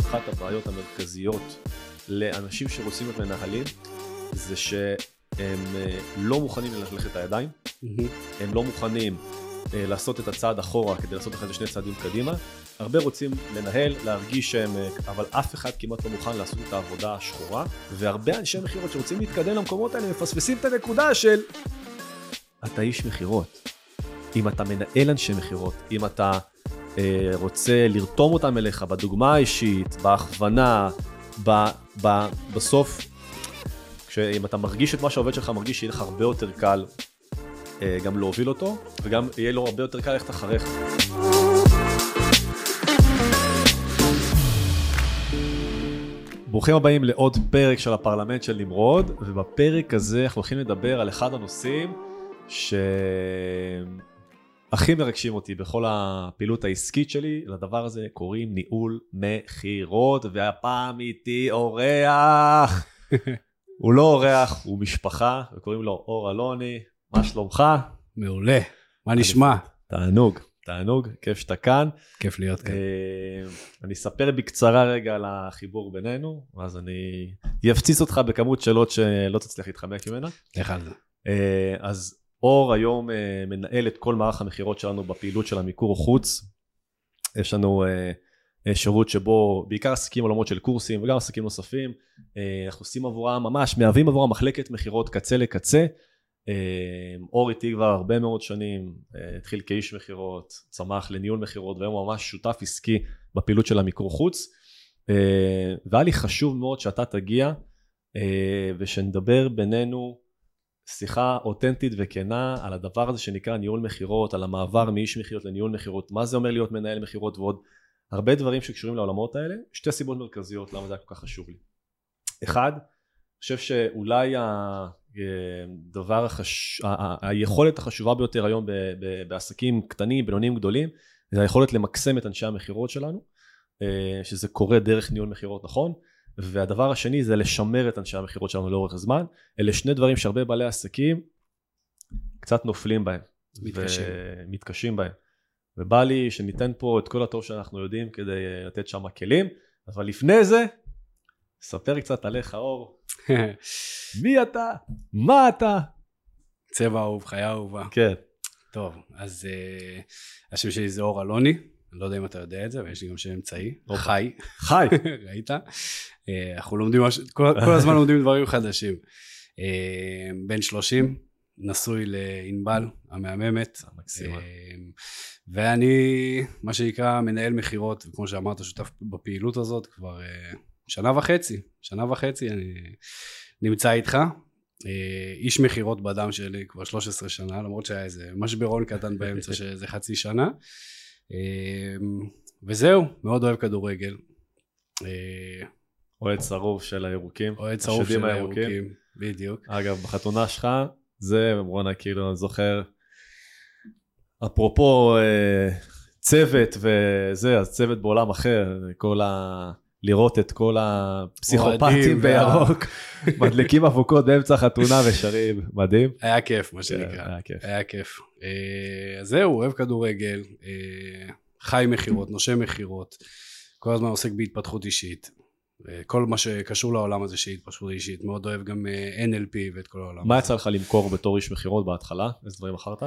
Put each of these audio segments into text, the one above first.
אחת הבעיות המרכזיות לאנשים שרוצים להיות מנהלים זה שהם אה, לא מוכנים ללכלך את הידיים, הם לא מוכנים אה, לעשות את הצעד אחורה כדי לעשות אחרי זה שני צעדים קדימה. הרבה רוצים לנהל, להרגיש שהם, אה, אבל אף אחד כמעט לא מוכן לעשות את העבודה השחורה, והרבה אנשי מכירות שרוצים להתקדם למקומות האלה מפספסים את הנקודה של אתה איש מכירות. אם אתה מנהל אנשי מכירות, אם אתה אה, רוצה לרתום אותם אליך בדוגמה האישית, בהכוונה, ב, ב, בסוף, אם אתה מרגיש את מה שהעובד שלך מרגיש, יהיה לך הרבה יותר קל אה, גם להוביל אותו, וגם יהיה לו הרבה יותר קל ללכת אחריך. ברוכים הבאים לעוד פרק של הפרלמנט של נמרוד, ובפרק הזה אנחנו הולכים לדבר על אחד הנושאים שהכי מרגשים אותי בכל הפעילות העסקית שלי, לדבר הזה קוראים ניהול מכירות, והפעם איתי אורח. הוא לא אורח, הוא משפחה, וקוראים לו אור אלוני, מה שלומך? מעולה, מה נשמע? תענוג, תענוג, כיף שאתה כאן. כיף להיות כאן. אה, אני אספר בקצרה רגע על החיבור בינינו, ואז אני אפציץ אותך בכמות שאלות שלא תצליח להתחמק ממנה. לך על זה. אה, אז אור היום אה, מנהל את כל מערך המכירות שלנו בפעילות של המיקור חוץ. יש לנו שירות שבו בעיקר עסקים עולמות של קורסים וגם עסקים נוספים. אנחנו עושים עבורם, ממש מהווים עבורם מחלקת מכירות קצה לקצה. אור איתי כבר הרבה מאוד שנים, התחיל כאיש מכירות, צמח לניהול מכירות והיום ממש שותף עסקי בפעילות של המיקור חוץ. והיה לי חשוב מאוד שאתה תגיע ושנדבר בינינו שיחה אותנטית וכנה על הדבר הזה שנקרא ניהול מכירות, על המעבר מאיש מכירות לניהול מכירות, מה זה אומר להיות מנהל מכירות ועוד הרבה דברים שקשורים לעולמות האלה. שתי סיבות מרכזיות למה זה היה כל כך חשוב לי. אחד, אני חושב שאולי הדבר החש... היכולת החשובה ביותר היום ב... ב... בעסקים קטנים, בינוניים, גדולים, זה היכולת למקסם את אנשי המכירות שלנו, שזה קורה דרך ניהול מכירות נכון, והדבר השני זה לשמר את אנשי המכירות שלנו לאורך הזמן. אלה שני דברים שהרבה בעלי עסקים קצת נופלים בהם. מתקשים. מתקשים בהם. ובא לי שניתן פה את כל הטוב שאנחנו יודעים כדי לתת שם כלים, אבל לפני זה, ספר קצת עליך אור. מי אתה? מה אתה? צבע אהוב, חיה אהובה. כן. טוב, אז uh, השם שלי זה אור אלוני, אני לא יודע אם אתה יודע את זה, אבל יש לי גם שם אמצעי, חי. חי. ראית? Uh, אנחנו לומדים. כל, כל הזמן לומדים דברים חדשים. Uh, בן 30, נשוי לענבל המהממת. מקסימה. Uh, ואני, מה שנקרא, מנהל מכירות, וכמו שאמרת, שותף בפעילות הזאת כבר שנה וחצי. שנה וחצי אני נמצא איתך. איש מכירות בדם שלי כבר 13 שנה, למרות שהיה איזה משברון קטן באמצע שזה חצי שנה. וזהו, מאוד אוהב כדורגל. אוהד שרוף של הירוקים. אוהד שרוף של הירוקים, בדיוק. אגב, בחתונה שלך, זה, בואנה, כאילו, אני זוכר, אפרופו צוות וזה, אז צוות בעולם אחר, כל ה... לראות את כל הפסיכופטים בירוק, מדליקים אבוקות באמצע חתונה ושרים, מדהים. היה כיף, מה שנקרא. היה כיף. היה כיף. אז זהו, אוהב כדורגל, חי מכירות, נושם מכירות, כל הזמן עוסק בהתפתחות אישית. כל מה שקשור לעולם הזה של התפתחות אישית, מאוד אוהב גם NLP ואת כל העולם. מה יצא לך למכור בתור איש מכירות בהתחלה? איזה דברים מכרת?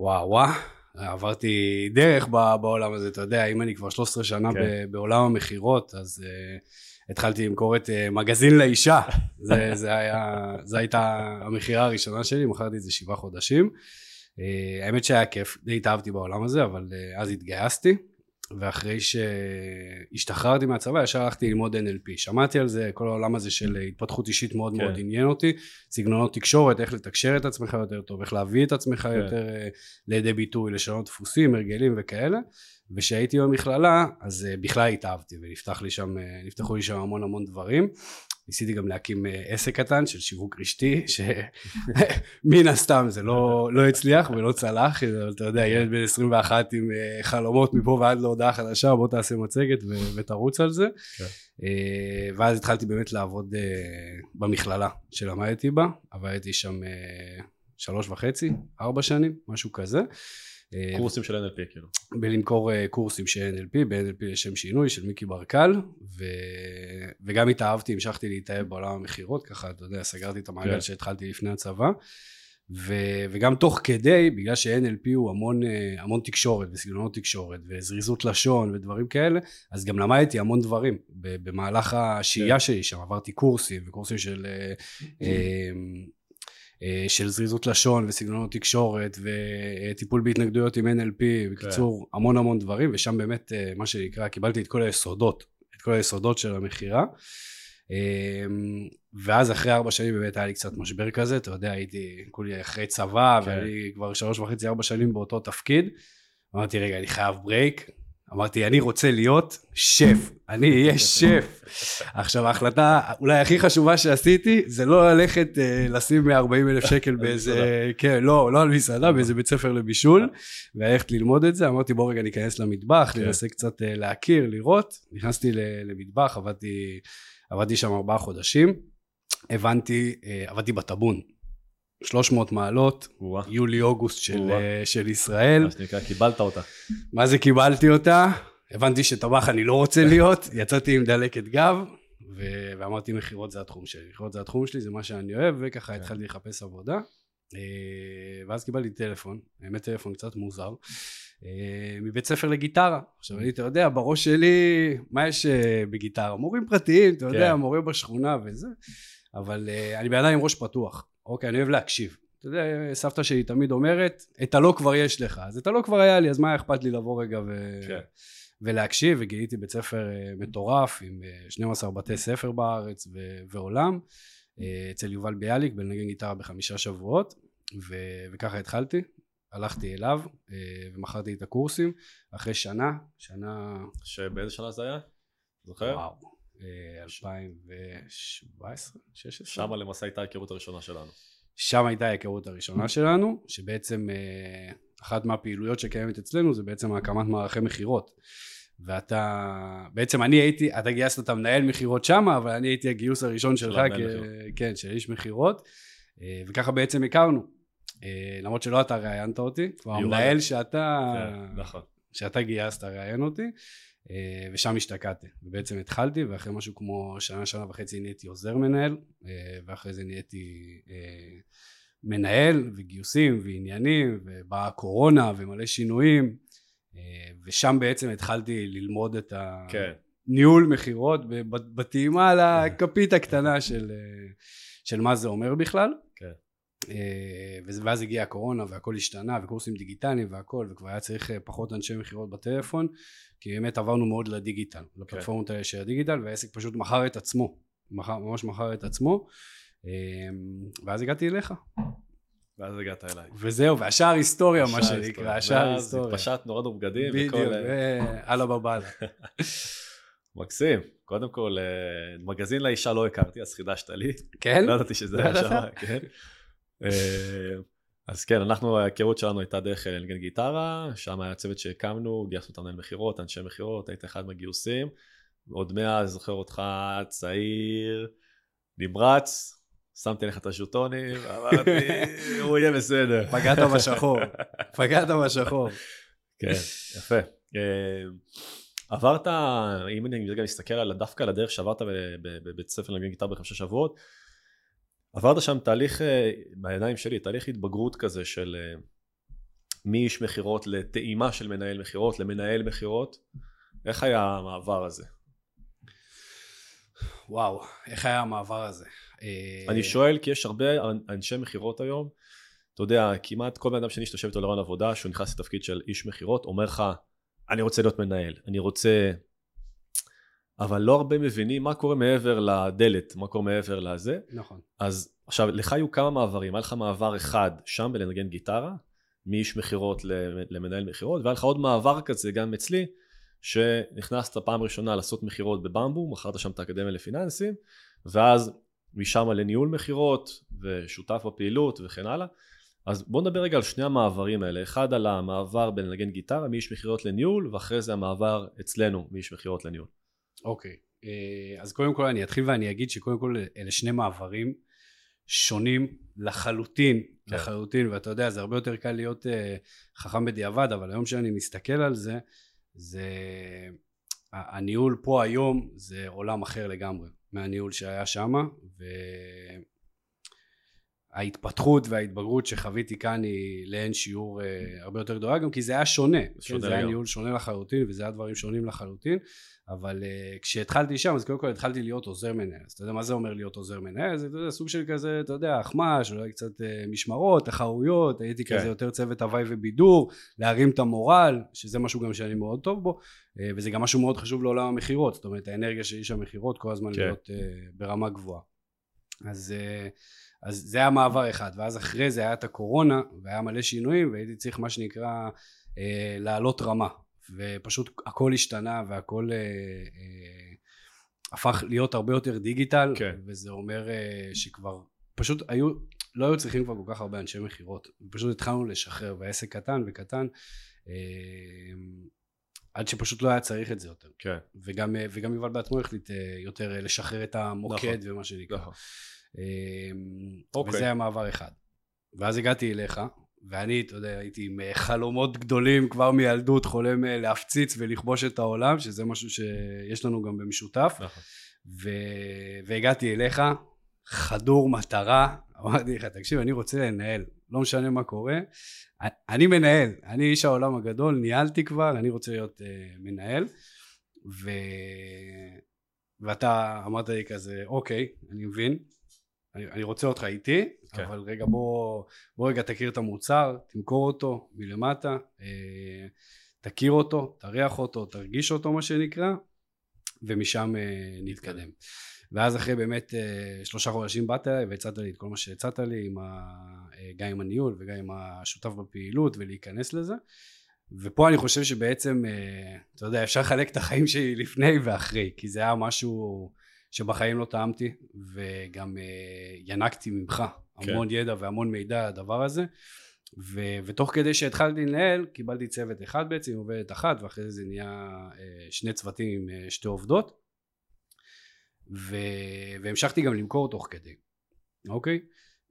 וואו וואו. עברתי דרך בעולם הזה, אתה יודע, אם אני כבר 13 שנה כן. בעולם המכירות, אז uh, התחלתי למכור את uh, מגזין לאישה, זה, זה היה, זו הייתה המכירה הראשונה שלי, מכרתי את זה שבעה חודשים. Uh, האמת שהיה כיף, די התאהבתי בעולם הזה, אבל uh, אז התגייסתי, ואחרי שהשתחררתי מהצבא ישר הלכתי ללמוד NLP שמעתי על זה כל העולם הזה של התפתחות אישית מאוד כן. מאוד עניין אותי. סגנונות תקשורת איך לתקשר את עצמך יותר טוב איך להביא את עצמך כן. יותר לידי ביטוי לשנות דפוסים הרגלים וכאלה. וכשהייתי במכללה אז בכלל התאהבתי ונפתחו לי שם לי שם המון המון דברים ניסיתי גם להקים עסק קטן של שיווק רשתי שמן הסתם זה לא, לא הצליח ולא צלח אתה יודע ילד בן 21 עם חלומות מפה ועד להודעה חדשה בוא תעשה מצגת ותרוץ על זה כן. ואז התחלתי באמת לעבוד במכללה שלמדתי בה עבדתי שם שלוש וחצי, ארבע שנים, משהו כזה. אה, קורסים של NLP כאילו. בלמכור אה, קורסים של NLP, ב-NLP לשם שינוי של מיקי ברקל, ו... וגם התאהבתי, המשכתי להתאהב בעולם המכירות, ככה, אתה יודע, סגרתי את המעגל כן. שהתחלתי לפני הצבא, ו... וגם תוך כדי, בגלל ש-NLP הוא המון, אה, המון תקשורת וסגנונות תקשורת וזריזות לשון ודברים כאלה, אז גם למדתי המון דברים במהלך השהייה כן. שלי שם, עברתי קורסים וקורסים של... אה, של זריזות לשון וסגנונות תקשורת וטיפול בהתנגדויות עם NLP, בקיצור המון המון דברים ושם באמת אה, מה שנקרא קיבלתי את כל היסודות, את כל היסודות של המכירה. אה, ואז אחרי ארבע שנים באמת היה לי קצת משבר כזה, אתה יודע הייתי כולי אחרי צבא כן. ואני כבר שלוש וחצי ארבע שנים באותו תפקיד. אמרתי רגע אני חייב ברייק אמרתי אני רוצה להיות שף אני אהיה שף. עכשיו ההחלטה אולי הכי חשובה שעשיתי זה לא ללכת אה, לשים 140 אלף שקל באיזה כן לא לא על מסעדה באיזה בית ספר לבישול וללכת ללמוד את זה. אמרתי בוא רגע ניכנס למטבח כן. ננסה קצת אה, להכיר לראות. נכנסתי למטבח עבדתי עבדתי שם ארבעה חודשים. הבנתי אה, עבדתי בטאבון 300 מעלות וואה, יולי אוגוסט של. אה, של ישראל מה שנקרא, קיבלת אותה. מה זה קיבלתי אותה, הבנתי שטבח אני לא רוצה להיות, יצאתי עם דלקת גב, ו- ואמרתי מכירות זה התחום שלי, מכירות זה התחום שלי, זה מה שאני אוהב, וככה כן. התחלתי לחפש עבודה. אה, ואז קיבלתי טלפון, האמת טלפון קצת מוזר, אה, מבית ספר לגיטרה. עכשיו אני, אתה יודע, בראש שלי, מה יש בגיטרה? מורים פרטיים, אתה יודע, כן. מורה בשכונה וזה, אבל אני אדם עם ראש פתוח, אוקיי, אני אוהב להקשיב. אתה יודע, סבתא שלי תמיד אומרת, את הלא כבר יש לך. אז את הלא כבר היה לי, אז מה אכפת לי לבוא רגע ו... כן. ולהקשיב, וגיליתי בית ספר אה, מטורף עם אה, 12 בתי ספר בארץ ו- ועולם, אה, אצל יובל ביאליק בלנגן גיטרה בחמישה שבועות, ו- וככה התחלתי, הלכתי אליו אה, ומכרתי את הקורסים, אחרי שנה, שנה, שבאיזה שנה זה היה? זוכר? וואו, אה, 2017, 16? שם למעשה הייתה ההיכרות הראשונה שלנו. שם הייתה ההיכרות הראשונה שלנו, שבעצם אה, אחת מהפעילויות שקיימת אצלנו זה בעצם הקמת מערכי מכירות. ואתה, בעצם אני הייתי, אתה גייסת את המנהל מכירות שמה, אבל אני הייתי הגיוס הראשון שלך, כ-. כן, של איש מכירות, אה, וככה בעצם הכרנו. אה, למרות שלא אתה ראיינת אותי, כבר. המנהל שאתה, כן, נכון. שאתה גייסת ראיין אותי, אה, ושם השתקעתי. ובעצם התחלתי, ואחרי משהו כמו שנה, שנה וחצי נהייתי עוזר מנהל, אה, ואחרי זה נהייתי אה, מנהל, וגיוסים, ועניינים, ובאה הקורונה, ומלא שינויים, אה, ושם בעצם התחלתי ללמוד את כן. הניהול מכירות, ב- ב- בטעימה על הכפית הקטנה של, אה, של מה זה אומר בכלל. כן. אה, וזה- ואז הגיעה הקורונה והכל השתנה וקורסים דיגיטליים והכל וכבר היה צריך אה, פחות אנשי מכירות בטלפון כי באמת עברנו מאוד לדיגיטל לפלטפורמות האלה של הדיגיטל והעסק פשוט מכר את עצמו מכר, ממש מכר את עצמו אה, ואז הגעתי אליך ואז הגעת אליי. וזהו והשאר היסטוריה מה השאר שנקרא היסטוריה. השאר ואז היסטוריה התפשטנו, הורדנו בגדים. בדיוק וכל, אה, ואללה בבאללה מקסים. קודם כל, אה, מגזין לאישה לא הכרתי, אז חידשת לי. כן? לא ידעתי שזה לא היה? שם, כן. אז כן, אנחנו, ההיכרות שלנו הייתה דרך אה, לנגן גיטרה, שם היה צוות שהקמנו, גייסנו את המנהל מכירות, אנשי מכירות, היית אחד מהגיוסים. עוד מאז זוכר אותך צעיר, נמרץ, שמתי לך את הז'וטונים, ואמרתי, הוא יהיה בסדר. פגעת בשחור פגעת בשחור כן, יפה. אה, עברת, אם אני רגע מסתכל על דווקא על הדרך שעברת בבית ספר לנגן גיטרה בחמישה שבועות, עברת שם תהליך, אה, בידיים שלי, תהליך התבגרות כזה של אה, מאיש מכירות לטעימה של מנהל מכירות למנהל מכירות. איך היה המעבר הזה? וואו איך היה המעבר הזה אה, אני שואל כי יש הרבה אנשי מכירות היום, אתה יודע, כמעט כל בן אדם שני שאתה יושב איתו לרעיון עבודה, שהוא נכנס לתפקיד של איש מכירות, אומר לך, אני רוצה להיות מנהל, אני רוצה... אבל לא הרבה מבינים מה קורה מעבר לדלת, מה קורה מעבר לזה. נכון אז עכשיו, לך היו כמה מעברים, היה לך מעבר אחד שם בלנגן גיטרה, מאיש מכירות למנהל מכירות, והיה לך עוד מעבר כזה גם אצלי, שנכנסת פעם ראשונה לעשות מכירות בבמבו, מכרת שם את האקדמיה לפיננסים, ואז משם לניהול מכירות, ושותף בפעילות וכן הלאה. אז בוא נדבר רגע על שני המעברים האלה, אחד על המעבר בין לנגן גיטרה מאיש מכירות לניהול, ואחרי זה המעבר אצלנו מאיש מכירות לניהול. אוקיי, אה, אז קודם כל אני אתחיל ואני אגיד שקודם כל אלה שני מעברים שונים לחלוטין, כן. לחלוטין, ואתה יודע, זה הרבה יותר קל להיות uh, חכם בדיעבד, אבל היום שאני מסתכל על זה, זה... הניהול פה היום זה עולם אחר לגמרי מהניהול שהיה שם, וההתפתחות וההתבגרות שחוויתי כאן היא לאין שיעור uh, הרבה יותר גדולה, גם כי זה היה שונה, כן, זה היה. ניהול שונה לחלוטין, וזה היה דברים שונים לחלוטין, אבל uh, כשהתחלתי שם אז קודם כל התחלתי להיות עוזר מנהל. אז אתה יודע מה זה אומר להיות עוזר מנהל? זה אתה יודע, סוג של כזה אתה יודע אחמ"ש אולי קצת uh, משמרות תחרויות הייתי כן. כזה יותר צוות הוואי ובידור להרים את המורל שזה משהו גם שאני מאוד טוב בו uh, וזה גם משהו מאוד חשוב לעולם המכירות. זאת אומרת האנרגיה של איש המכירות כל הזמן כן. להיות uh, ברמה גבוהה. אז uh, אז זה היה מעבר אחד ואז אחרי זה היה את הקורונה והיה מלא שינויים והייתי צריך מה שנקרא אה, לעלות רמה ופשוט הכל השתנה והכל אה, אה, הפך להיות הרבה יותר דיגיטל כן. וזה אומר אה, שכבר פשוט היו לא היו צריכים כבר כל כך הרבה אנשי מכירות פשוט התחלנו לשחרר והעסק קטן וקטן אה, עד שפשוט לא היה צריך את זה יותר כן, וגם, אה, וגם יובל בעצמו החליט אה, יותר אה, לשחרר את המוקד ומה שנקרא נכון. אמ, אוקיי. וזה היה מעבר אחד. ואז הגעתי אליך, ואני, אתה יודע, הייתי עם אה, חלומות גדולים כבר מילדות, חולם אה, להפציץ ולכבוש את העולם, שזה משהו שיש לנו גם במשותף. נכון. ו... והגעתי אליך, חדור מטרה, אמרתי לך, תקשיב, אני רוצה לנהל, לא משנה מה קורה, אני מנהל, אני איש העולם הגדול, ניהלתי כבר, אני רוצה להיות uh, מנהל, ו... ואתה אמרת לי כזה, אוקיי, אני מבין, אני, אני רוצה אותך איתי, כן. אבל רגע בוא, בוא רגע תכיר את המוצר, תמכור אותו מלמטה, אה, תכיר אותו, תריח אותו, תרגיש אותו מה שנקרא, ומשם אה, נתקדם. ואז אחרי באמת אה, שלושה חודשים באת אליי והצעת לי את כל מה שהצעת לי, עם ה, אה, גם עם הניהול וגם עם השותף בפעילות ולהיכנס לזה. ופה אני חושב שבעצם, אה, אתה יודע, אפשר לחלק את החיים שלי לפני ואחרי, כי זה היה משהו שבחיים לא טעמתי, וגם אה, ינקתי ממך כן. המון ידע והמון מידע על הדבר הזה. ו- ותוך כדי שהתחלתי לנהל קיבלתי צוות אחד בעצם עובדת אחת ואחרי זה זה נהיה אה, שני צוותים עם אה, שתי עובדות ו- והמשכתי גם למכור תוך כדי אוקיי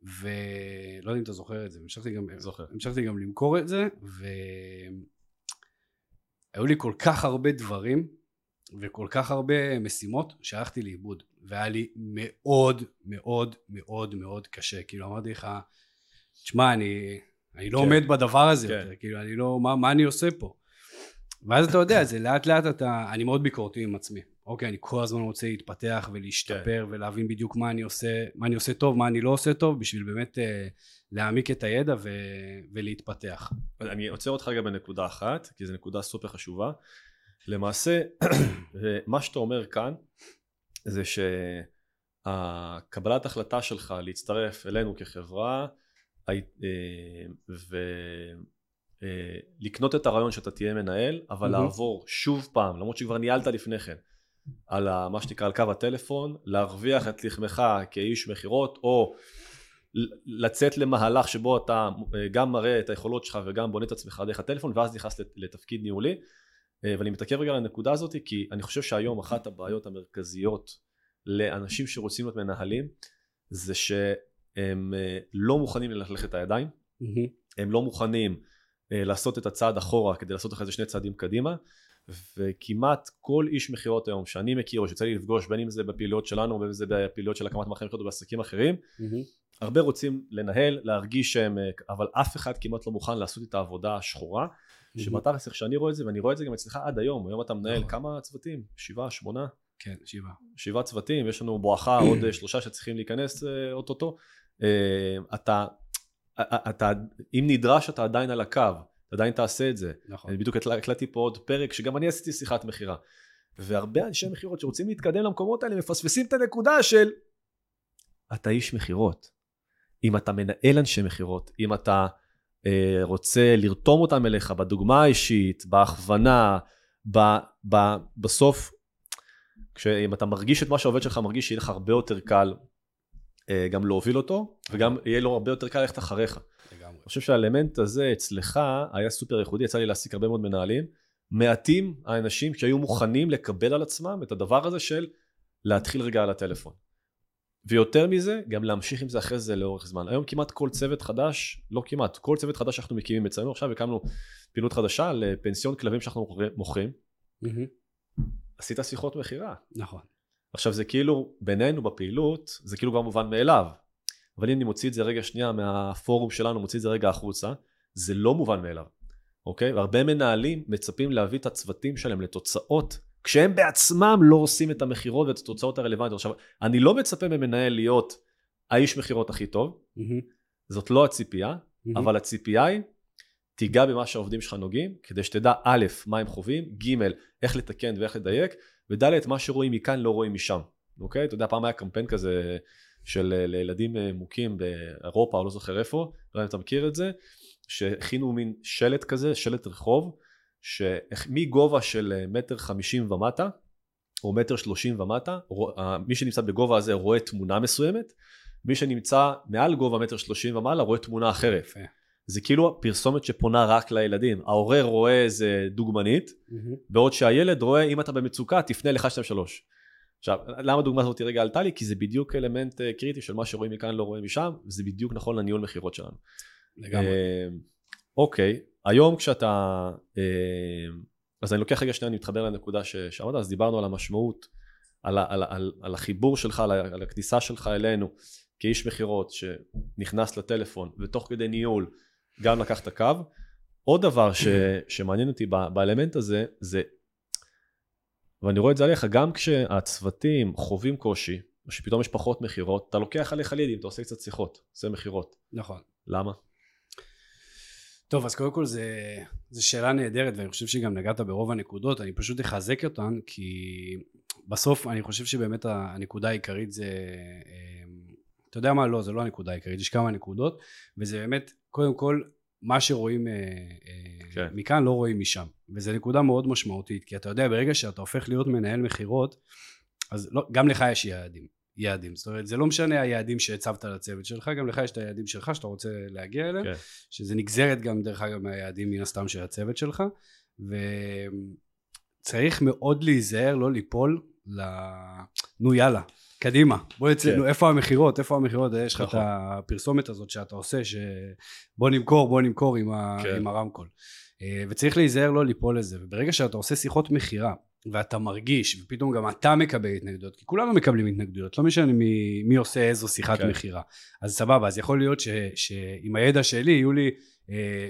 ולא יודע אם אתה זוכר את זה המשכתי גם, זוכר. המשכתי גם למכור את זה והיו לי כל כך הרבה דברים וכל כך הרבה משימות שהלכתי לאיבוד. והיה לי מאוד מאוד מאוד מאוד קשה. כאילו אמרתי לך תשמע אני, אני לא כן. עומד בדבר הזה כן. יותר. כאילו אני לא מה, מה אני עושה פה? ואז אתה יודע זה לאט לאט אתה אני מאוד ביקורתי עם עצמי. אוקיי אני כל הזמן רוצה להתפתח ולהשתפר ולהבין בדיוק מה אני עושה מה אני עושה טוב מה אני לא עושה טוב בשביל באמת אה, להעמיק את הידע ו, ולהתפתח. אני עוצר אותך רגע בנקודה אחת, כי זו נקודה סופר חשובה. למעשה, מה שאתה אומר כאן, זה שהקבלת החלטה שלך להצטרף אלינו כחברה, אה, ולקנות את הרעיון שאתה תהיה מנהל, אבל. לעבור שוב פעם, למרות שכבר ניהלת לפני כן, על ה- מה שנקרא על קו הטלפון, להרוויח את לחמך כאיש מכירות, או לצאת למהלך שבו אתה אה, גם מראה את היכולות שלך וגם בונה את עצמך דרך הטלפון ואז נכנס לת- לתפקיד ניהולי אה, ואני מתעכב רגע על הנקודה הזאת כי אני חושב שהיום אחת הבעיות המרכזיות לאנשים שרוצים להיות מנהלים זה שהם אה, לא מוכנים ללכלך את הידיים. הם לא מוכנים אה, לעשות את הצעד אחורה כדי לעשות אחרי זה שני צעדים קדימה וכמעט כל איש מכירות היום שאני מכיר או שיוצא לי לפגוש בין אם זה בפעילויות שלנו ובין אם זה בפעילויות של הקמת מכירות או בעסקים אחרים הרבה רוצים לנהל, להרגיש שהם, אה, אבל אף אחד כמעט לא מוכן לעשות את העבודה השחורה, שבתכלס איך שאני רואה את זה, ואני רואה את זה גם אצלך עד היום, היום אתה מנהל נכון. כמה צוותים? שבעה, שמונה? כן שבעה שבעה צוותים, יש לנו בואכה עוד אה, שלושה שצריכים להיכנס אה, אוטוטו. אה, אתה, אתה, אם נדרש אתה עדיין על הקו, אתה עדיין תעשה את זה. נכון אני בדיוק הקלט- הקלטתי פה עוד פרק שגם אני עשיתי שיחת מכירה. והרבה אנשי מכירות שרוצים להתקדם למקומות האלה מפספסים את הנקודה של אתה איש מכירות. אם אתה מנהל אנשי מכירות, אם אתה רוצה לרתום אותם אליך בדוגמה האישית, בהכוונה, ב, ב, בסוף, כשאם אתה מרגיש את מה שהעובד שלך מרגיש, יהיה לך הרבה יותר קל אה, גם להוביל אותו, וגם יהיה לו הרבה יותר קל ללכת אחריך. לגמרי אני חושב שהאלמנט הזה אצלך היה סופר ייחודי, יצא לי להעסיק הרבה מאוד מנהלים. מעטים האנשים שהיו מוכנים לקבל על עצמם את הדבר הזה של להתחיל רגע על הטלפון. ויותר מזה, גם להמשיך עם זה אחרי זה לאורך זמן. היום כמעט כל צוות חדש, לא כמעט, כל צוות חדש שאנחנו מקימים אצלנו, עכשיו הקמנו פעילות חדשה לפנסיון כלבים שאנחנו מוכרים, עשית שיחות מכירה. נכון. עכשיו זה כאילו, בינינו בפעילות, זה כאילו כבר מובן מאליו. אבל אם אני מוציא את זה רגע שנייה מהפורום שלנו, מוציא את זה רגע החוצה, זה לא מובן מאליו, אוקיי? והרבה מנהלים מצפים להביא את הצוותים שלהם לתוצאות, כשהם בעצמם לא עושים את המכירות ואת התוצאות הרלוונטיות. עכשיו, אני לא מצפה ממנהל להיות האיש מכירות הכי טוב, mm-hmm. זאת לא הציפייה, mm-hmm. אבל הציפייה היא, תיגע במה שהעובדים שלך נוגעים, כדי שתדע א', מה הם חווים, ג', איך לתקן ואיך לדייק, וד', מה שרואים מכאן לא רואים משם, אוקיי? אתה יודע, פעם היה קמפיין כזה של אה, לילדים אה, מוכים באירופה, או לא זוכר איפה, לא יודע אם אתה מכיר את זה, שהכינו מין שלט כזה, שלט רחוב, שמגובה של אה, מטר חמישים ומטה, או מטר שלושים ומטה, מי שנמצא בגובה הזה רואה תמונה מסוימת, מי שנמצא מעל גובה מטר שלושים ומעלה רואה תמונה אחרת. זה כאילו פרסומת שפונה רק לילדים. ההורה רואה איזה דוגמנית, mm-hmm. בעוד שהילד רואה, אם אתה במצוקה, תפנה לך שתיים שלוש. עכשיו, למה הדוגמה הזאת רגע עלתה לי? כי זה בדיוק אלמנט אה, קריטי של מה שרואים מכאן לא רואים משם, וזה בדיוק נכון לניהול מכירות שלנו. לגמרי. אוקיי, היום כשאתה... אה, אז אני לוקח רגע שנייה, אני מתחבר לנקודה שאמרת, אז דיברנו על המשמעות, על, על, על, על החיבור שלך, על, על הכניסה שלך אלינו כאיש מכירות שנכנס לטלפון ותוך כדי ניהול גם לקח את הקו. עוד דבר ש, שמעניין אותי באלמנט הזה זה ואני רואה את זה עליך, גם כשהצוותים חווים קושי, או שפתאום יש פחות מכירות, אתה לוקח עליך לידים, אתה עושה קצת שיחות, עושה מכירות. נכון. למה? טוב, אז קודם כל זו שאלה נהדרת, ואני חושב שגם נגעת ברוב הנקודות, אני פשוט אחזק אותן, כי בסוף אני חושב שבאמת הנקודה העיקרית זה, אמ, אתה יודע מה? לא, זה לא הנקודה העיקרית, יש כמה נקודות, וזה באמת, קודם כל, מה שרואים אה, אה, כן. מכאן לא רואים משם וזו נקודה מאוד משמעותית כי אתה יודע ברגע שאתה הופך להיות מנהל מכירות אז לא, גם לך יש יעדים יעדים זאת אומרת זה לא משנה היעדים שהצבת לצוות שלך גם לך יש את היעדים שלך שאתה רוצה להגיע אליהם כן. שזה נגזרת גם דרך אגב מהיעדים מן הסתם של הצוות שלך וצריך מאוד להיזהר לא ליפול ל... נו יאללה קדימה, בוא אצלנו, כן. איפה המכירות, איפה המכירות, יש לך את נכון. הפרסומת הזאת שאתה עושה, שבוא נמכור, בוא נמכור עם, ה... כן. עם הרמקול. אה, וצריך להיזהר לא ליפול לזה, וברגע שאתה עושה שיחות מכירה, ואתה מרגיש, ופתאום גם אתה מקבל התנגדויות, כי כולנו מקבלים התנגדויות, לא משנה מי, מי עושה איזו שיחת כן. מכירה. אז סבבה, אז יכול להיות ש, שעם הידע שלי יהיו לי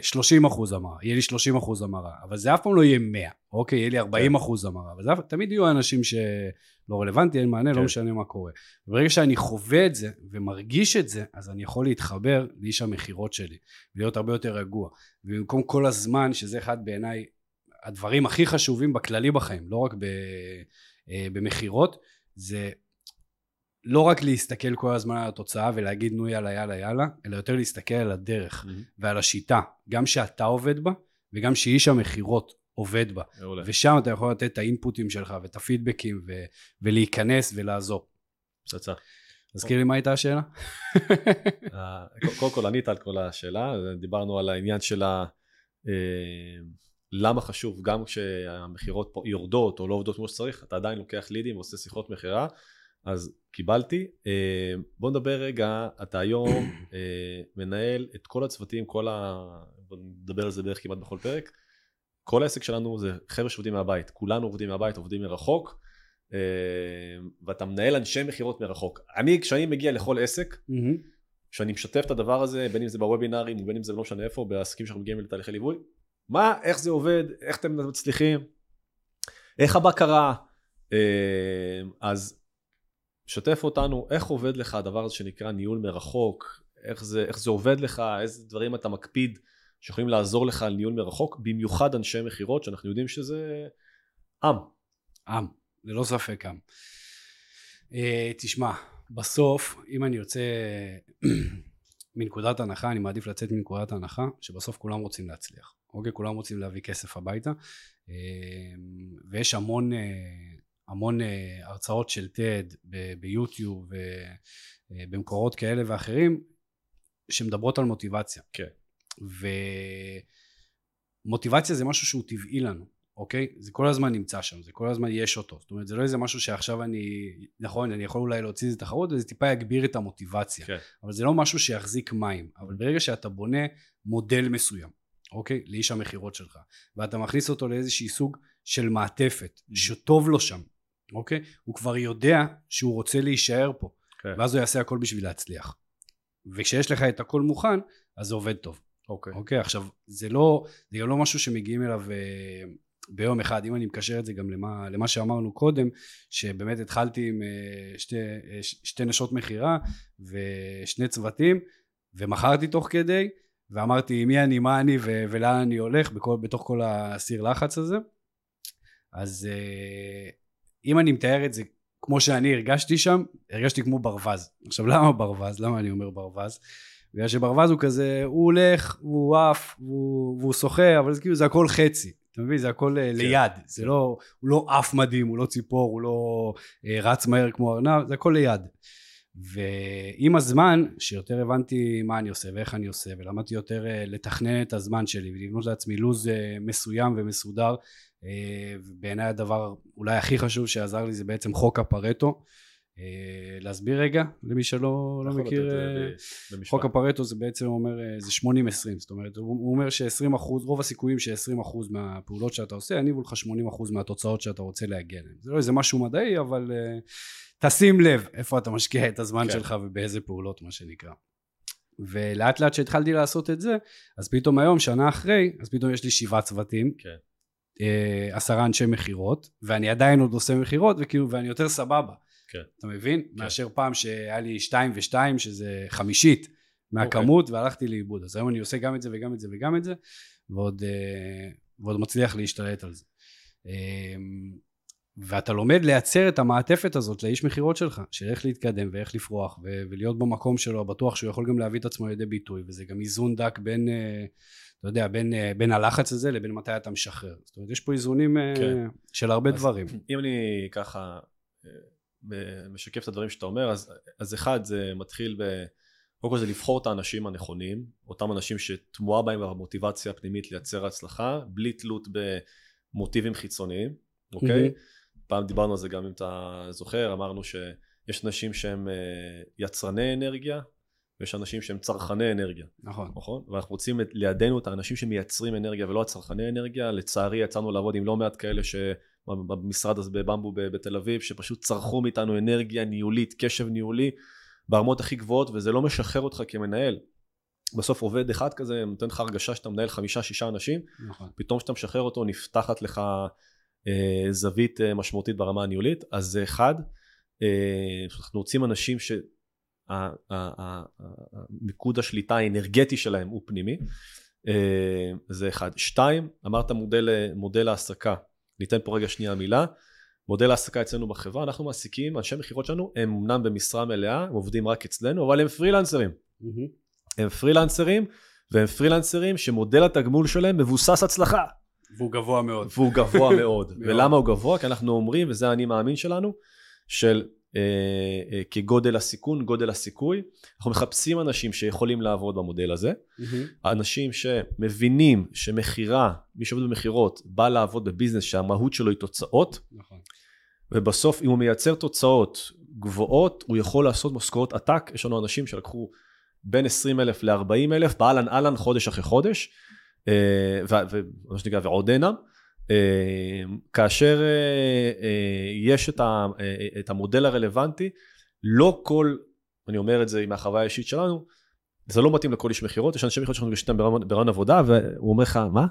30 אה, אחוז המרה, יהיה לי 30 אחוז המרה, אבל זה אף פעם לא יהיה 100, אוקיי? יהיה לי 40 כן. אחוז המרה, אבל זה, תמיד יהיו אנשים שלא רלוונטי, אין מענה, לא כן. לא משנה מה קורה. וברגע שאני חווה את זה ומרגיש את זה, אז אני יכול להתחבר לאיש המכירות שלי, ולהיות הרבה יותר רגוע. ובמקום כל הזמן, שזה אחד בעיניי הדברים הכי חשובים בכללי בחיים, לא רק אה, במכירות, זה לא רק להסתכל כל הזמן על התוצאה ולהגיד נו יאללה יאללה יאללה, אלא יותר להסתכל על הדרך mm-hmm. ועל השיטה, גם שאתה עובד בה וגם שאיש המכירות עובד בה. מעולה. ושם אתה יכול לתת את האינפוטים שלך ואת הפידבקים ו- ולהיכנס ולעזור. פצצה. תזכיר לי מה הייתה השאלה? אה, קודם כל ענית על כל השאלה, דיברנו על העניין של ה... למה חשוב גם כשהמכירות יורדות או לא עובדות כמו שצריך, אתה עדיין לוקח לידים ועושה שיחות מכירה. אז קיבלתי. אה, בוא נדבר רגע, אתה היום אה, מנהל את כל הצוותים, כל ה... בוא נדבר על זה בערך כמעט בכל פרק. כל העסק שלנו זה חבר'ה שעובדים מהבית, כולנו עובדים מהבית, עובדים מרחוק, אה, ואתה מנהל אנשי מכירות מרחוק. אני, כשאני מגיע לכל עסק, כשאני משתף את הדבר הזה, בין אם זה בוובינארים, ובין אם זה לא משנה איפה, בעסקים שאנחנו מגיעים לתהליכי ליווי, מה, איך זה עובד, איך אתם מצליחים, איך הבקרה, אז שתף אותנו איך עובד לך הדבר הזה שנקרא ניהול מרחוק, איך זה, איך זה עובד לך, איזה דברים אתה מקפיד שיכולים לעזור לך על ניהול מרחוק, במיוחד אנשי מכירות שאנחנו יודעים שזה עם. עם, ללא ספק עם. Uh, תשמע, בסוף, אם אני יוצא מנקודת הנחה, אני מעדיף לצאת מנקודת הנחה שבסוף כולם רוצים להצליח. אוקיי? כולם רוצים להביא כסף הביתה, uh, ויש המון uh, המון אה, הרצאות של TED ביוטיוב ובמקורות כאלה ואחרים שמדברות על מוטיבציה. כן. ומוטיבציה זה משהו שהוא טבעי לנו. אוקיי? זה כל הזמן נמצא שם, זה כל הזמן יש אותו. זאת אומרת, זה לא איזה משהו שעכשיו אני, נכון, אני יכול אולי להוציא איזה תחרות וזה טיפה יגביר את המוטיבציה. כן. אבל זה לא משהו שיחזיק מים. אבל ברגע שאתה בונה מודל מסוים, אוקיי? לאיש המכירות שלך, ואתה מכניס אותו לאיזשהי סוג של מעטפת, שטוב לו שם, אוקיי? הוא כבר יודע שהוא רוצה להישאר פה, כן. ואז הוא יעשה הכל בשביל להצליח. וכשיש לך את הכל מוכן, אז זה עובד טוב. אוקיי. אוקיי, עכשיו, זה לא, זה גם לא משהו שמגיעים אליו אה, ביום אחד, אם אני מקשר את זה גם למה, למה שאמרנו קודם, שבאמת התחלתי עם אה, שתי, אה, שתי נשות מכירה ושני צוותים, ומכרתי תוך כדי, ואמרתי מי אני, מה אני ו- ולאן אני הולך בכל, בתוך כל הסיר לחץ הזה. אז אה, אם אני מתאר את זה כמו שאני הרגשתי שם, הרגשתי כמו ברווז. עכשיו למה ברווז? למה אני אומר ברווז? בגלל שברווז הוא כזה, הוא הולך, הוא עף, והוא, והוא שוחה, אבל זה כאילו זה הכל חצי. אתה מבין? זה הכל כן. ליד. זה לא, הוא לא עף מדהים, הוא לא ציפור, הוא לא אה, רץ מהר כמו ארנב, זה הכל ליד. ועם הזמן, שיותר הבנתי מה אני עושה ואיך אני עושה, ולמדתי יותר אה, לתכנן את הזמן שלי ולבנות לעצמי לו"ז אה, מסוים ומסודר, אה, ובעיניי הדבר אולי הכי חשוב שעזר לי זה בעצם חוק הפרטו. אה, להסביר רגע למי שלא לא יכול מכיר, אה. חוק הפרטו זה בעצם אומר, אה, זה 80-20, זאת אומרת, הוא, אומר ש-20 אחוז, רוב הסיכויים ש-20 אחוז מהפעולות שאתה עושה יניבו לך 80 אחוז מהתוצאות שאתה רוצה להגיע אליהן. זה לא איזה משהו מדעי, אבל uh, תשים לב איפה אתה משקיע את הזמן כן. שלך ובאיזה פעולות, מה שנקרא. ולאט לאט שהתחלתי לעשות את זה, אז פתאום היום, שנה אחרי, אז פתאום יש לי שבעה צוותים, כן. עשרה אנשי מכירות, ואני עדיין עוד עושה מכירות, וכאילו, ואני יותר סבבה. כן. אתה מבין? מאשר פעם שהיה לי שתיים ושתיים, שזה חמישית מהכמות, והלכתי לאיבוד. אז היום אני עושה גם את זה וגם את זה וגם את זה, ועוד, אה, ועוד מצליח להשתלט על זה. אה, ואתה לומד לייצר את המעטפת הזאת לאיש מכירות שלך, של איך להתקדם ואיך לפרוח ו- ולהיות במקום שלו, בטוח שהוא יכול גם להביא את עצמו לידי ביטוי, וזה גם איזון דק בין, אה, אתה יודע, בין, אה, בין הלחץ הזה לבין מתי אתה משחרר. זאת אומרת, יש פה איזונים כן. של הרבה דברים. אם אני ככה משקף את הדברים שאתה אומר, אז, אז אחד זה מתחיל ב... קודם כל זה לבחור את האנשים הנכונים, אותם אנשים שתמוהה בהם המוטיבציה הפנימית לייצר הצלחה, בלי תלות במוטיבים חיצוניים, אוקיי? מהמם. פעם דיברנו על זה גם אם אתה זוכר, אמרנו שיש אנשים שהם אה, יצרני אנרגיה, ויש אנשים שהם צרכני אנרגיה. נכון. נכון? ואנחנו רוצים לידינו את האנשים שמייצרים אנרגיה ולא הצרכני אנרגיה. לצערי יצאנו לעבוד עם לא מעט כאלה שבמשרד הזה בבמבו בתל אביב, שפשוט צרכו מאיתנו אנרגיה ניהולית, קשב ניהולי, ברמות הכי גבוהות, וזה לא משחרר אותך כמנהל. בסוף עובד אחד כזה נותן לך הרגשה שאתה מנהל חמישה שישה אנשים, נכון. פתאום כשאתה משחרר אותו נפתחת לך אה, זווית אה, משמעותית ברמה הניהולית, אז זה אחד. אה, אנחנו רוצים אנשים שהמיקוד השליטה האנרגטי שלהם הוא פנימי, אה, זה אחד. שתיים, אמרת מודל, מודל העסקה, ניתן פה רגע שנייה מילה. מודל העסקה אצלנו בחברה, אנחנו מעסיקים, אנשי מכירות שלנו, הם אמנם במשרה מלאה, הם עובדים רק אצלנו, אבל הם פרילנסרים. מהמם. הם פרילנסרים, והם פרילנסרים שמודל התגמול שלהם מבוסס הצלחה. והוא גבוה מאוד. והוא גבוה מאוד. ולמה הוא גבוה? כי אנחנו אומרים, וזה האני מאמין שלנו, של כגודל הסיכון, גודל הסיכוי. אנחנו מחפשים אנשים שיכולים לעבוד במודל הזה. מהמם. אנשים שמבינים שמכירה, מי שעובד במכירות, בא לעבוד בביזנס שהמהות שלו היא תוצאות, נכון. ובסוף אם הוא מייצר תוצאות גבוהות, הוא יכול לעשות משכורות עתק. יש לנו אנשים שלקחו בין 20 אלף ל-40 אלף, באהלן אהלן חודש אחרי חודש, אה, ומה שנקרא, ועוד אינם. אה, כאשר אה, אה, יש את, אה, המודל הרלוונטי, לא כל, אני אומר את זה מהחוויה האישית שלנו, זה לא מתאים לכל איש מכירות, יש אנשי מכירות שאנחנו נפגשים איתם ברעיון- עבודה, והוא אומר לך, מה?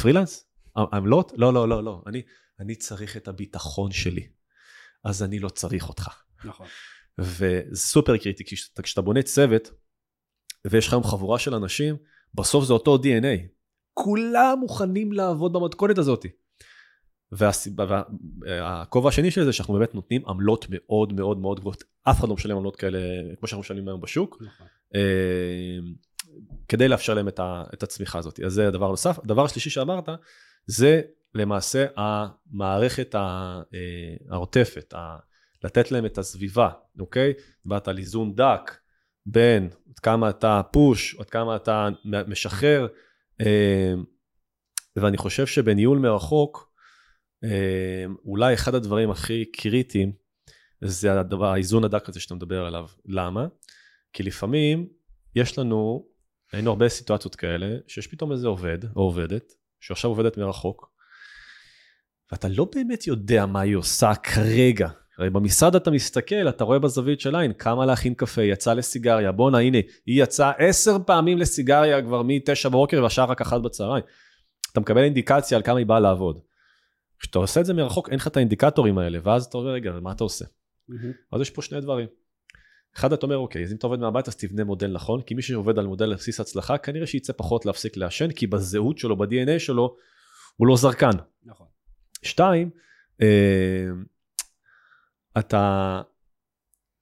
פרילנס? עמלות? לא, לא, לא, לא. אני, אני צריך את הביטחון שלי, אז אני לא צריך אותך. נכון. וזה סופר קריטי, כי כשאתה בונה צוות, ויש לך היום חבורה של אנשים, בסוף זה אותו DNA. כולם מוכנים לעבוד במתכונת הזאת. והכובע השני של זה, שאנחנו באמת נותנים עמלות מאוד מאוד מאוד גבוהות. אף אחד לא משלם עמלות כאלה, כמו שאנחנו משלמים היום בשוק. נכון. אה, כדי לאפשר להם את, הצמיחה הזאת. אז זה הדבר נוסף. הדבר השלישי שאמרת, זה למעשה המערכת אה, העוטפת, לתת להם את הסביבה, אוקיי? דיברת על איזון דק בין עד כמה אתה פוש, עד כמה אתה משחרר. אה, ואני חושב שבניהול מרחוק, אה, אולי אחד הדברים הכי קריטיים, זה הדבר, האיזון הדק הזה שאתה מדבר עליו. למה? כי לפעמים יש לנו, היינו הרבה סיטואציות כאלה, שיש פתאום איזה עובד או עובדת, שעכשיו עובדת מרחוק, ואתה לא באמת יודע מה היא עושה כרגע. הרי במשרד אתה מסתכל, אתה רואה בזווית של עין, כמה להכין קפה, יצא לסיגריה, בואנה הנה, היא יצאה עשר פעמים לסיגריה כבר מתשע בבוקר והשעה רק אחת בצהריים. אתה מקבל אינדיקציה על כמה היא באה לעבוד. כשאתה עושה את זה מרחוק, אין לך את האינדיקטורים האלה, ואז אתה אומר, רגע, מה אתה עושה? אז יש פה שני דברים. אחד, אתה אומר, אוקיי, אז אם אתה עובד מהבית, אז תבנה מודל נכון, כי מי שעובד על מודל לבסיס הצלחה, כנראה שיצא פחות להפסיק לעשן, כי בזהות שלו, ב-DNA שלו, הוא לא זרקן. נכון. שתיים, אה, אתה,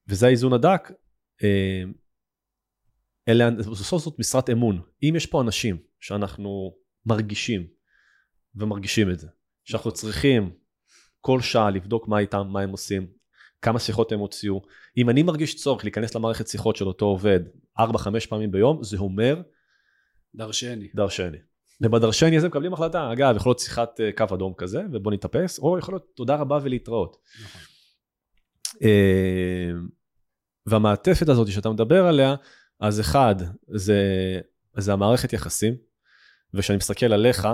וזה האיזון הדק, אה, אלה, בסוף זאת משרת אמון. אם יש פה אנשים שאנחנו מרגישים, ומרגישים את זה, שאנחנו צריכים כל שעה לבדוק מה איתם, מה הם עושים, כמה שיחות הם הוציאו. אם אני מרגיש צורך להיכנס למערכת שיחות של אותו עובד 4-5 פעמים ביום, זה אומר דרשני. דרשני. ובדרשני הזה מקבלים החלטה, אגב, יכול להיות שיחת אה, קו אדום כזה, ובוא נתאפס, או יכול להיות תודה רבה ולהתראות. נכון. אה, והמעטפת הזאת שאתה מדבר עליה, אז אחד, זה, זה המערכת יחסים, וכשאני מסתכל עליך,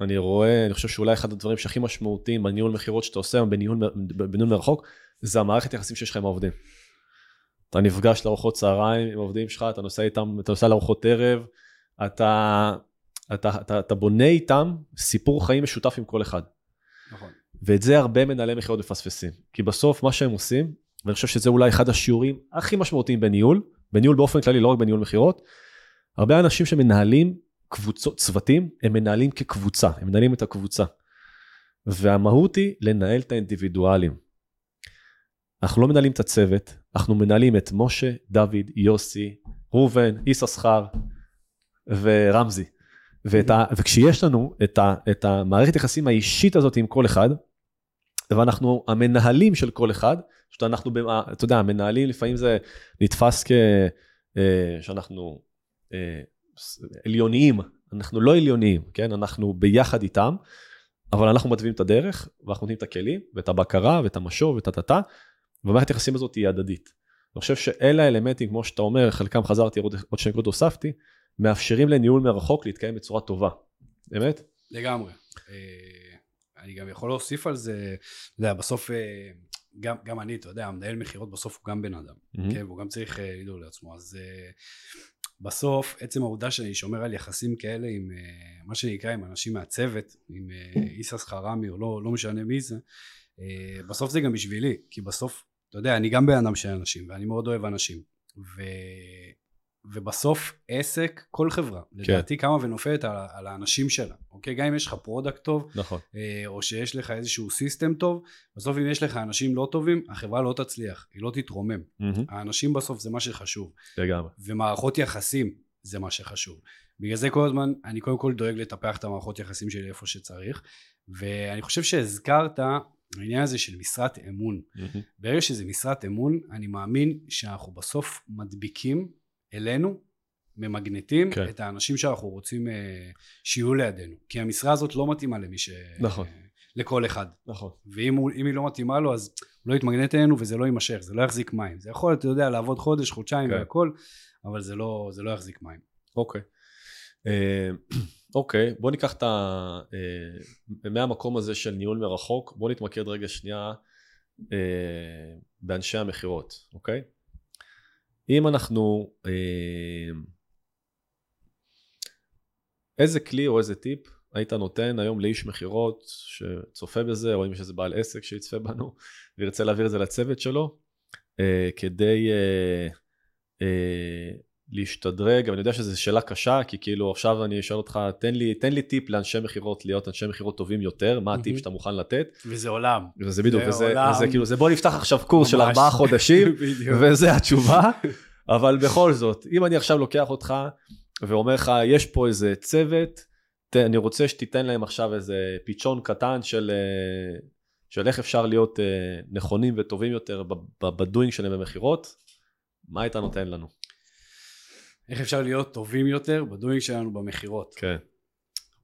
אני רואה, אני חושב שאולי אחד הדברים שהכי משמעותיים בניהול מכירות שאתה עושה בניהול, בניהול מרחוק, זה המערכת יחסים שיש לך עם העובדים. אתה נפגש לארוחות צהריים עם העובדים שלך, אתה נוסע איתם, אתה נוסע לארוחות ערב, אתה, אתה, אתה, אתה בונה איתם סיפור חיים משותף עם כל אחד. נכון. ואת זה הרבה מנהלי מכירות מפספסים. כי בסוף מה שהם עושים, ואני חושב שזה אולי אחד השיעורים הכי משמעותיים בניהול, בניהול באופן כללי, לא רק בניהול מכירות, הרבה אנשים שמנהלים קבוצות, צוותים, הם מנהלים כקבוצה, הם מנהלים את הקבוצה. והמהות היא לנהל את האינדיבידואלים. אנחנו לא מנהלים את הצוות, אנחנו מנהלים את משה, דוד, יוסי, ראובן, יששכר ורמזי. ואת ה, וכשיש לנו את, ה, את המערכת יחסים האישית הזאת עם כל אחד, ואנחנו המנהלים של כל אחד, פשוט אנחנו, אתה יודע, המנהלים לפעמים זה נתפס כ... אה, שאנחנו אה, עליוניים, אנחנו לא עליוניים, כן? אנחנו ביחד איתם, אבל אנחנו מתווים את הדרך, ואנחנו נותנים את הכלים, ואת הבקרה, ואת המשוב, ואת הטאטה, והמערכת היחסים הזאת היא הדדית. אני חושב שאלה האלמנטים, כמו שאתה אומר, חלקם חזרתי, עוד, שני נקודות הוספתי, מאפשרים לניהול מרחוק להתקיים בצורה טובה. אמת? לגמרי. אה, אני גם יכול להוסיף על זה, אתה יודע, בסוף, אה, גם, גם אני, אתה יודע, המנהל מכירות בסוף הוא גם בן אדם, Mm-hmm. כן, והוא גם צריך אה, לדאוג לעצמו, אז בסוף, עצם העובדה שאני שומר על יחסים כאלה עם מה שנקרא, עם אנשים מהצוות, עם איסס חרמי או לא, לא משנה מי זה, בסוף זה גם בשבילי, כי בסוף, אתה יודע, אני גם בן אדם של אנשים, ואני מאוד אוהב אנשים, ו... ובסוף עסק, כל חברה, כן. לדעתי קמה ונופלת על, על האנשים שלה, אוקיי? גם אם יש לך product טוב, נכון. אה, או שיש לך איזשהו system טוב, בסוף אם יש לך אנשים לא טובים, החברה לא תצליח, היא לא תתרומם. Mm-hmm. האנשים בסוף זה מה שחשוב. לגמרי. ומערכות יחסים זה מה שחשוב. בגלל זה כל הזמן, אני קודם כל דואג לטפח את המערכות יחסים שלי איפה שצריך, ואני חושב שהזכרת העניין הזה של משרת אמון. Mm-hmm. ברגע שזה משרת אמון, אני מאמין שאנחנו בסוף מדביקים אלינו, ממגנטים כן. את האנשים שאנחנו רוצים אה, שיהיו לידינו. כי המשרה הזאת לא מתאימה למי ש... נכון. לכל אחד. נכון. ואם הוא, היא לא מתאימה לו, אז הוא לא יתמגנט אלינו וזה לא יימשך, זה לא יחזיק מים. זה יכול, אתה יודע, לעבוד חודש, חודשיים כן. והכל, אבל זה לא, זה לא יחזיק מים. אוקיי. אה, אוקיי, בוא ניקח את ה... אה, מהמקום הזה של ניהול מרחוק, בוא נתמקד רגע שנייה באנשי המכירות, אוקיי? אם אנחנו... אה, איזה כלי או איזה טיפ היית נותן היום לאיש מכירות שצופה בזה, או אם יש איזה בעל עסק שיצפה בנו וירצה להעביר את זה לצוות שלו, אה, כדי אה, להשתדרג, אבל אני יודע שזו שאלה קשה, כי כאילו עכשיו אני אשאל אותך, תן לי, תן לי טיפ לאנשי מכירות להיות אנשי מכירות טובים יותר, מה הטיפ שאתה מוכן לתת. וזה עולם. וזה בדיוק, זה וזה, עולם. וזה כאילו, זה בוא נפתח עכשיו קורס של ממש. ארבעה חודשים. וזה התשובה, אבל בכל זאת, אם אני עכשיו לוקח אותך ואומר לך, יש פה איזה צוות, ת, אני רוצה שתיתן להם עכשיו איזה פיצ'ון קטן של, אה, של איך אפשר להיות אה, נכונים וטובים יותר בדוינג שלהם במכירות, מה היית נותן לנו? איך אפשר להיות טובים יותר בדוינג שלנו במכירות? כן.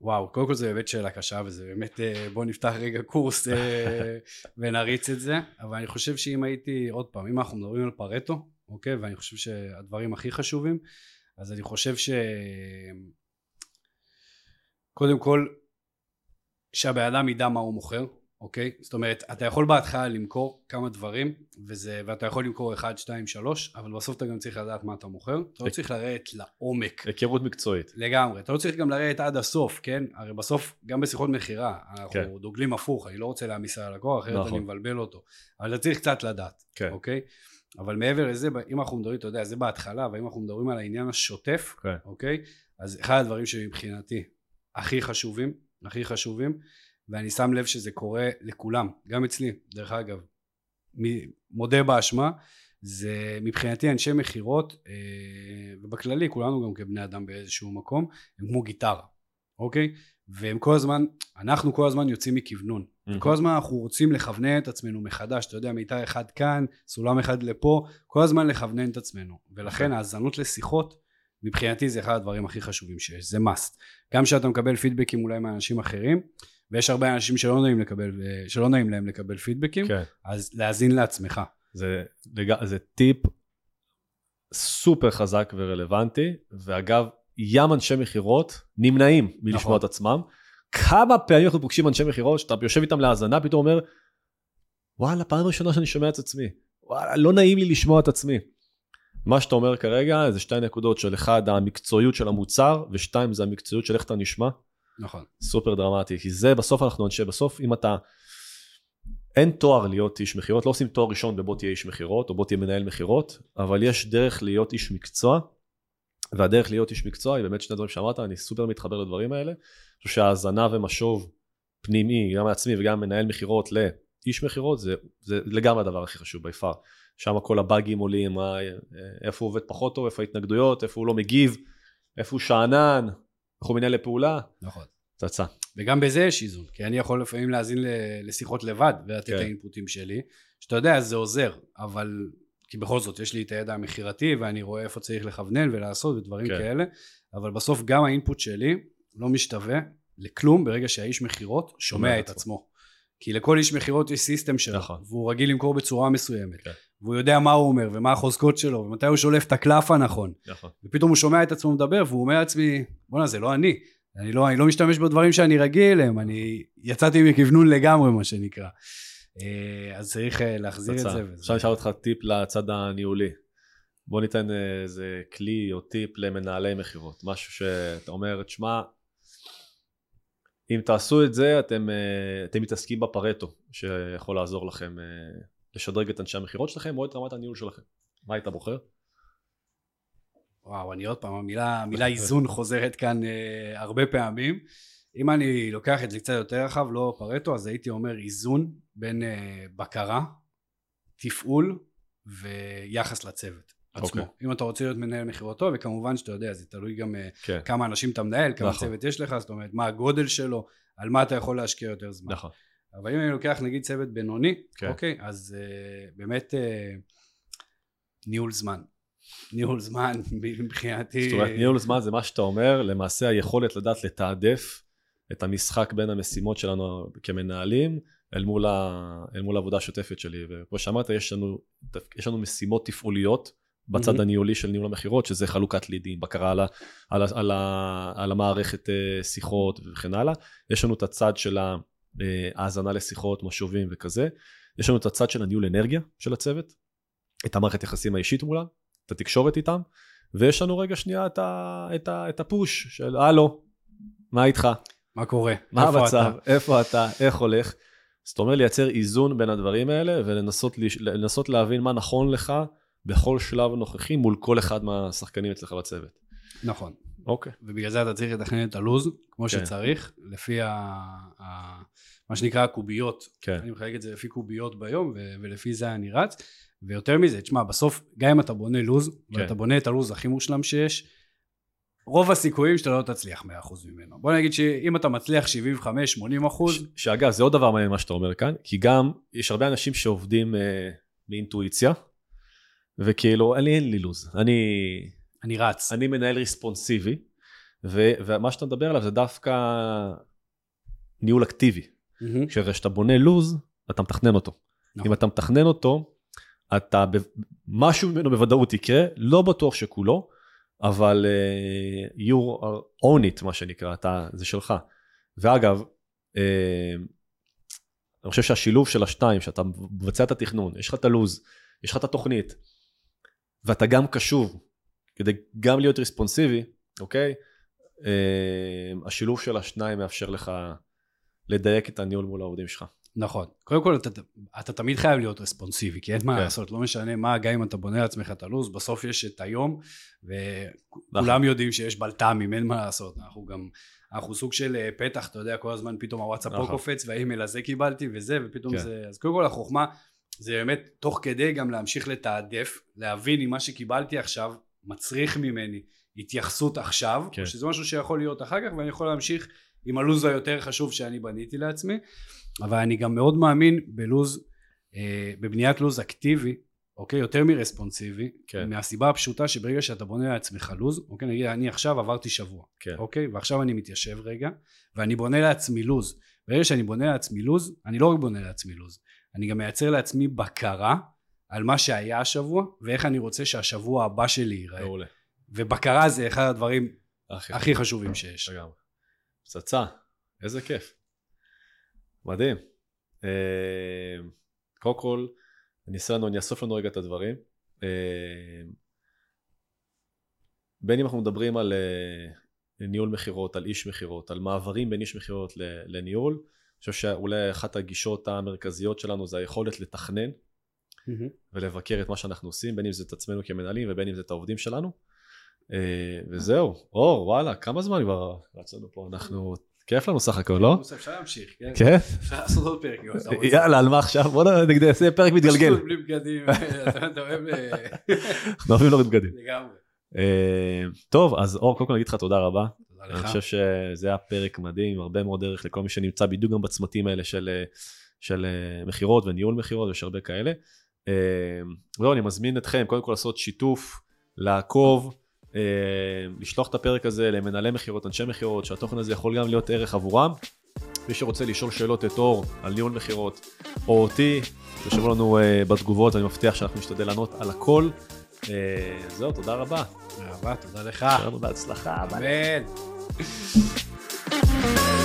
וואו, קודם כל זה באמת שאלה קשה, וזה באמת, אה, בוא נפתח רגע קורס אה, ונריץ את זה, אבל אני חושב שאם הייתי, עוד פעם, אם אנחנו מדברים על פרטו, אוקיי, ואני חושב שהדברים הכי חשובים, אז אני חושב ש... קודם כל, שהבן אדם ידע מה הוא מוכר, אוקיי? זאת אומרת, אתה יכול בהתחלה למכור כמה דברים, וזה, ואתה יכול למכור 1, 2, 3, אבל בסוף אתה גם צריך לדעת מה אתה מוכר. אתה לא צריך לרדת לעומק. היכרות מקצועית. לגמרי. אתה לא צריך גם לרדת עד הסוף, כן? הרי בסוף, גם בשיחות מכירה, אנחנו כן. דוגלים הפוך, אני לא רוצה להעמיס על הלקוח, אחרת נכון. אני מבלבל אותו. אבל אתה צריך קצת לדעת, כן. אוקיי? אבל מעבר לזה, אם אנחנו מדברים, אתה יודע, זה בהתחלה, ואם אנחנו מדברים על העניין השוטף, כן. אוקיי? אז אחד הדברים שמבחינתי הכי חשובים, הכי חשובים, ואני שם לב שזה קורה לכולם, גם אצלי, דרך אגב, מודה באשמה, זה מבחינתי אנשי מכירות, אה, ובכללי כולנו גם כבני אדם באיזשהו מקום, הם כמו גיטרה, אוקיי? והם כל הזמן, אנחנו כל הזמן יוצאים מכוונון. Mm-hmm. כל הזמן אנחנו רוצים לכוונן את עצמנו מחדש, אתה יודע, מיתר אחד כאן, סולם אחד לפה, כל הזמן לכוונן את עצמנו. ולכן okay. האזנות לשיחות, מבחינתי זה אחד הדברים הכי חשובים שיש, זה must. גם כשאתה מקבל פידבקים אולי מאנשים אחרים, ויש הרבה אנשים שלא נעים, לקבל, שלא נעים להם לקבל פידבקים, כן. אז להאזין לעצמך. זה, זה טיפ סופר חזק ורלוונטי, ואגב, ים אנשי מכירות נמנעים מלשמוע נכון. את עצמם. כמה פעמים אנחנו פוגשים אנשי מכירות, שאתה יושב איתם להאזנה, פתאום אומר, וואלה, פעם ראשונה שאני שומע את עצמי. וואלה, לא נעים לי לשמוע את עצמי. מה שאתה אומר כרגע זה שתי נקודות של אחד המקצועיות של המוצר ושתיים זה המקצועיות של איך אתה נשמע נכון. סופר דרמטי, כי זה בסוף אנחנו אנשי, בסוף אם אתה, אין תואר להיות איש מכירות, לא עושים תואר ראשון בבוא תהיה איש מכירות או בוא תהיה מנהל מכירות, אבל יש דרך להיות איש מקצוע, והדרך להיות איש מקצוע היא באמת שני דברים שאמרת, אני סופר מתחבר לדברים האלה, אני חושב שהאזנה ומשוב פנימי, גם לעצמי וגם מנהל מכירות לאיש מכירות, זה, זה לגמרי הדבר הכי חשוב ביפר. שם כל הבאגים עולים, איפה הוא עובד פחות טוב, איפה ההתנגדויות, איפה הוא לא מגיב, איפה הוא שאנן, מנהל לפעולה. נכון. פצצה. וגם בזה יש איזון, כי אני יכול לפעמים להאזין לשיחות לבד ולתת כן. את האינפוטים שלי, שאתה יודע, זה עוזר, אבל כי בכל זאת יש לי את הידע המכירתי ואני רואה איפה צריך לכוונן ולעשות ודברים כן. כאלה, אבל בסוף גם האינפוט שלי לא משתווה לכלום ברגע שהאיש מכירות שומע את עצמו. כי לכל איש מכירות יש סיסטם שלו, נכון. והוא רגיל למכור בצורה מסוימת, כן. והוא יודע מה הוא אומר ומה החוזקות שלו ומתי הוא שולף את הקלף הנכון, נכון. ופתאום הוא שומע את עצמו מדבר והוא אומר לעצמי, בואנה זה לא אני, אני לא, אני לא משתמש בדברים שאני רגיל אליהם, אני יצאתי מכוונון לגמרי מה שנקרא. אה, אז צריך אה, להחזיר את זה. עכשיו נשאל אותך טיפ לצד הניהולי. בוא ניתן אה, איזה כלי או טיפ למנהלי מכירות, משהו שאתה אומר, תשמע, אם תעשו את זה אתם, אה, אתם מתעסקים בפרטו שיכול לעזור לכם אה, לשדרג את אנשי המכירות שלכם או את רמת הניהול שלכם. מה היית בוחר? וואו, אני עוד פעם, המילה, המילה איזון חוזרת כאן אה, הרבה פעמים. אם אני לוקח את זה קצת יותר רחב, לא פרטו, אז הייתי אומר איזון בין אה, בקרה, תפעול ויחס לצוות. עצמו. Okay. אוקיי. אם אתה רוצה להיות מנהל מכירות טוב, וכמובן שאתה יודע, זה תלוי גם okay. כן. כמה אנשים אתה מנהל, כמה נכון. צוות יש לך, זאת אומרת, מה הגודל שלו, על מה אתה יכול להשקיע יותר זמן. נכון. אבל אם אני לוקח נגיד צוות בינוני, okay. כן. אוקיי, אז uh, באמת uh, ניהול זמן. ניהול זמן מבחינתי... זאת אומרת, ניהול זמן זה מה שאתה אומר, למעשה היכולת לדעת לתעדף את המשחק בין המשימות שלנו כמנהלים אל מול, ה... אל מול העבודה השוטפת שלי. וכמו שאמרת, יש לנו, יש לנו משימות תפעוליות בצד mm-hmm. הניהולי של ניהול המכירות, שזה חלוקת לידים, בקרה על, ה, על, ה, על, ה, על המערכת אה, שיחות וכן הלאה. יש לנו את הצד של אה, ההאזנה לשיחות, משובים וכזה. יש לנו את הצד של הניהול אנרגיה של הצוות, את המערכת יחסים האישית מולם, את התקשורת איתם, ויש לנו רגע שנייה את, ה, את, ה, את הפוש של הלו, מה איתך? מה קורה? מה המצב? איפה אתה? איך הולך? זאת אומרת לייצר איזון בין הדברים האלה ולנסות להבין מה נכון לך בכל שלב נוכחי מול כל אחד מהשחקנים אצלך בצוות. נכון. אוקיי. ובגלל זה אתה צריך לתכנן את הלו"ז כמו כן. שצריך, לפי ה, ה, מה שנקרא הקוביות. כן. אני מחלק את זה לפי קוביות ביום ו, ולפי זה אני רץ. ויותר מזה, תשמע, בסוף, גם אם אתה בונה לו"ז, כן. ואתה בונה את הלו"ז הכי מושלם שיש, רוב הסיכויים שאתה לא תצליח 100% ממנו. בוא נגיד שאם אתה מצליח 75-80%... ש- שאגב, זה עוד דבר מעניין מה שאתה אומר כאן, כי גם יש הרבה אנשים שעובדים אה, באינטואיציה, וכאילו, אני אין לי לו"ז. אני... אני רץ. אני מנהל ריספונסיבי, ו, ומה שאתה מדבר עליו זה דווקא ניהול אקטיבי. כשאתה בונה לוז, אתה מתכנן אותו. נכון. אם אתה מתכנן אותו, אתה, ב- משהו ממנו בוודאות יקרה, לא בטוח שכולו, אבל uh, you own it, מה שנקרא, אתה, זה שלך. ואגב, uh, אני חושב שהשילוב של השתיים, שאתה מבצע את התכנון, יש לך את הלוז, יש לך את התוכנית, ואתה גם קשוב, כדי גם להיות ריספונסיבי, אוקיי? Uh, השילוב של השניים מאפשר לך לדייק את הניהול מול העובדים שלך. נכון. קודם כל, אתה, אתה תמיד חייב להיות רספונסיבי, כי אין מה כן. לעשות, לא משנה מה, גם אם אתה בונה לעצמך את הלו"ז, בסוף יש את היום, וכולם נכון. יודעים שיש בלת"מים, אין מה לעשות. אנחנו גם, אנחנו סוג של אה, פתח, אתה יודע, כל הזמן פתאום הוואטסאפ פה נכון. קופץ, והאימייל הזה קיבלתי וזה, ופתאום כן. זה... אז קודם כל החוכמה, זה באמת תוך כדי גם להמשיך לתעדף, להבין אם מה שקיבלתי עכשיו מצריך ממני התייחסות עכשיו, כן. או שזה משהו שיכול להיות אחר כך, ואני יכול להמשיך עם הלו"ז היותר חשוב שאני בניתי לעצמי. אבל אני גם מאוד מאמין בלוז, אה, בבניית לוז אקטיבי, אוקיי? יותר מרספונסיבי, כן. מהסיבה הפשוטה שברגע שאתה בונה לעצמך לוז, אוקיי? נגיד אני עכשיו עברתי שבוע, כן. אוקיי? ועכשיו אני מתיישב רגע, ואני בונה לעצמי לוז. ברגע שאני בונה לעצמי לוז, אני לא רק בונה לעצמי לוז, אני גם מייצר לעצמי בקרה על מה שהיה השבוע, ואיך אני רוצה שהשבוע הבא שלי ייראה. מעולה. ובקרה זה אחד הדברים הכי הכי חשובים שיש. לגמרי. פצצה, איזה כיף. מדהים. אה, קודם כל, אני אעשה לנו, אני אאסוף לנו רגע את הדברים. אה, בין אם אנחנו מדברים על אה, ניהול מכירות, על איש מכירות, על מעברים בין איש מכירות לניהול, חושב שאולי אחת הגישות המרכזיות שלנו זה היכולת לתכנן. ולבקר את מה שאנחנו עושים, בין אם זה את עצמנו כמנהלים ובין אם זה את העובדים שלנו. אה, וזהו, אור, וואלה, כמה זמן כבר רצנו פה, אנחנו, כיף לנו סך הכל, לא? אפשר להמשיך, כן? כן? אפשר לעשות עוד פרק. יאללה, על מה עכשיו? בוא נעשה פרק מתגלגל. בלי בגדים, אתה אתה אוהב אה, אנחנו אוהבים להוריד בגדים. לגמרי. אה, טוב, אז אור, קודם כל נגיד לך תודה רבה. תודה אני. חושב שזה היה פרק מדהים, הרבה מאוד דרך לכל מי שנמצא בדיוק גם בצמתים האלה של, אה, של אה, מכירות וניהול מכירות, יש הרבה כאלה. זהו, אני מזמין אתכם קודם כל לעשות שיתוף, לעקוב, לשלוח את הפרק הזה למנהלי מכירות, אנשי מכירות, שהתוכן הזה יכול גם להיות ערך עבורם. מי שרוצה לשאול שאלות את אור על ניהול מכירות, או אותי, תרשמו לנו אה, בתגובות, אני מבטיח שאנחנו נשתדל לענות על הכל. אה, זהו, תודה רבה. אהבה, תודה לך. שיהיה לנו בהצלחה. אמן. Thank you.